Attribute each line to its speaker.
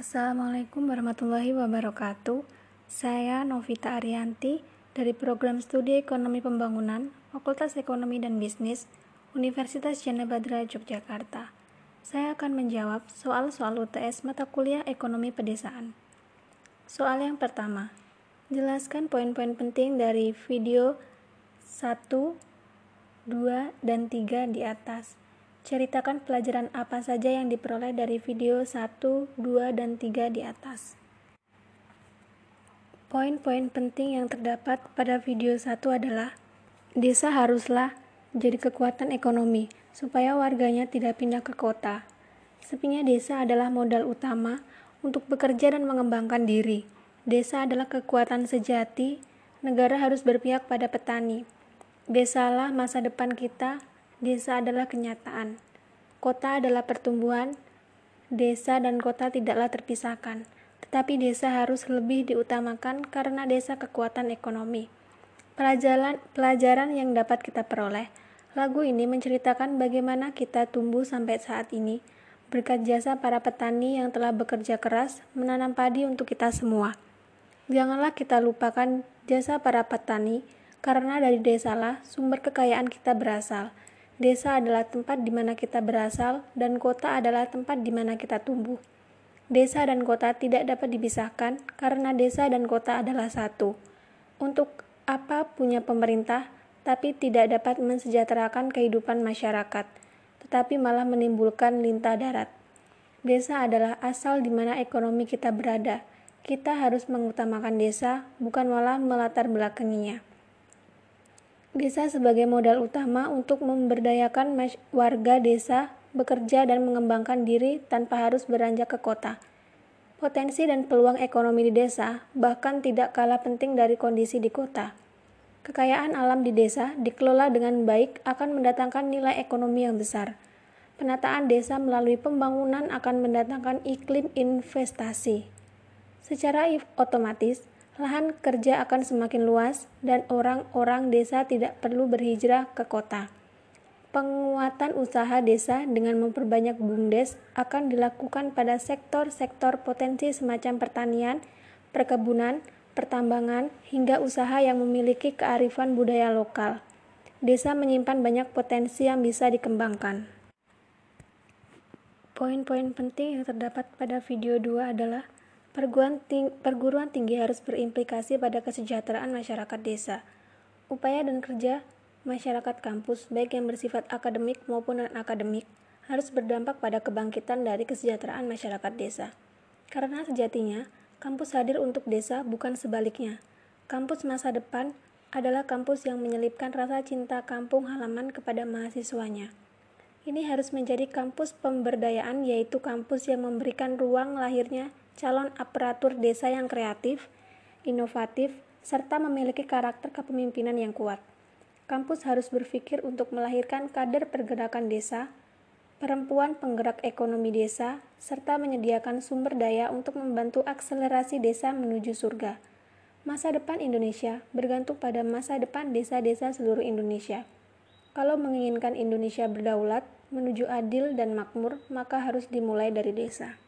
Speaker 1: Assalamualaikum warahmatullahi wabarakatuh. Saya Novita Arianti dari Program Studi Ekonomi Pembangunan, Fakultas Ekonomi dan Bisnis, Universitas Jana Badra Yogyakarta. Saya akan menjawab soal-soal UTS mata kuliah Ekonomi Pedesaan. Soal yang pertama, jelaskan poin-poin penting dari video 1, 2, dan 3 di atas. Ceritakan pelajaran apa saja yang diperoleh dari video 1, 2, dan 3 di atas. Poin-poin penting yang terdapat pada video 1 adalah Desa haruslah jadi kekuatan ekonomi supaya warganya tidak pindah ke kota. Sepinya desa adalah modal utama untuk bekerja dan mengembangkan diri. Desa adalah kekuatan sejati, negara harus berpihak pada petani. Desalah masa depan kita desa adalah kenyataan. Kota adalah pertumbuhan, desa dan kota tidaklah terpisahkan, tetapi desa harus lebih diutamakan karena desa kekuatan ekonomi. Pelajaran, pelajaran yang dapat kita peroleh, lagu ini menceritakan bagaimana kita tumbuh sampai saat ini, berkat jasa para petani yang telah bekerja keras menanam padi untuk kita semua. Janganlah kita lupakan jasa para petani, karena dari desalah sumber kekayaan kita berasal. Desa adalah tempat di mana kita berasal, dan kota adalah tempat di mana kita tumbuh. Desa dan kota tidak dapat dipisahkan karena desa dan kota adalah satu. Untuk apa punya pemerintah, tapi tidak dapat mensejahterakan kehidupan masyarakat, tetapi malah menimbulkan lintah darat. Desa adalah asal di mana ekonomi kita berada. Kita harus mengutamakan desa, bukan malah melatar belakanginya. Desa sebagai modal utama untuk memberdayakan warga desa bekerja dan mengembangkan diri tanpa harus beranjak ke kota. Potensi dan peluang ekonomi di desa bahkan tidak kalah penting dari kondisi di kota. Kekayaan alam di desa dikelola dengan baik akan mendatangkan nilai ekonomi yang besar. Penataan desa melalui pembangunan akan mendatangkan iklim investasi. Secara otomatis, lahan kerja akan semakin luas dan orang-orang desa tidak perlu berhijrah ke kota. Penguatan usaha desa dengan memperbanyak BUMDes akan dilakukan pada sektor-sektor potensi semacam pertanian, perkebunan, pertambangan, hingga usaha yang memiliki kearifan budaya lokal. Desa menyimpan banyak potensi yang bisa dikembangkan. Poin-poin penting yang terdapat pada video 2 adalah Perguruan tinggi, perguruan tinggi harus berimplikasi pada kesejahteraan masyarakat desa. Upaya dan kerja masyarakat kampus, baik yang bersifat akademik maupun non-akademik, harus berdampak pada kebangkitan dari kesejahteraan masyarakat desa. Karena sejatinya, kampus hadir untuk desa bukan sebaliknya. Kampus masa depan adalah kampus yang menyelipkan rasa cinta kampung halaman kepada mahasiswanya. Ini harus menjadi kampus pemberdayaan, yaitu kampus yang memberikan ruang lahirnya calon aparatur desa yang kreatif, inovatif, serta memiliki karakter kepemimpinan yang kuat. Kampus harus berpikir untuk melahirkan kader pergerakan desa, perempuan penggerak ekonomi desa, serta menyediakan sumber daya untuk membantu akselerasi desa menuju surga. Masa depan Indonesia bergantung pada masa depan desa-desa seluruh Indonesia. Kalau menginginkan Indonesia berdaulat, menuju adil dan makmur, maka harus dimulai dari desa.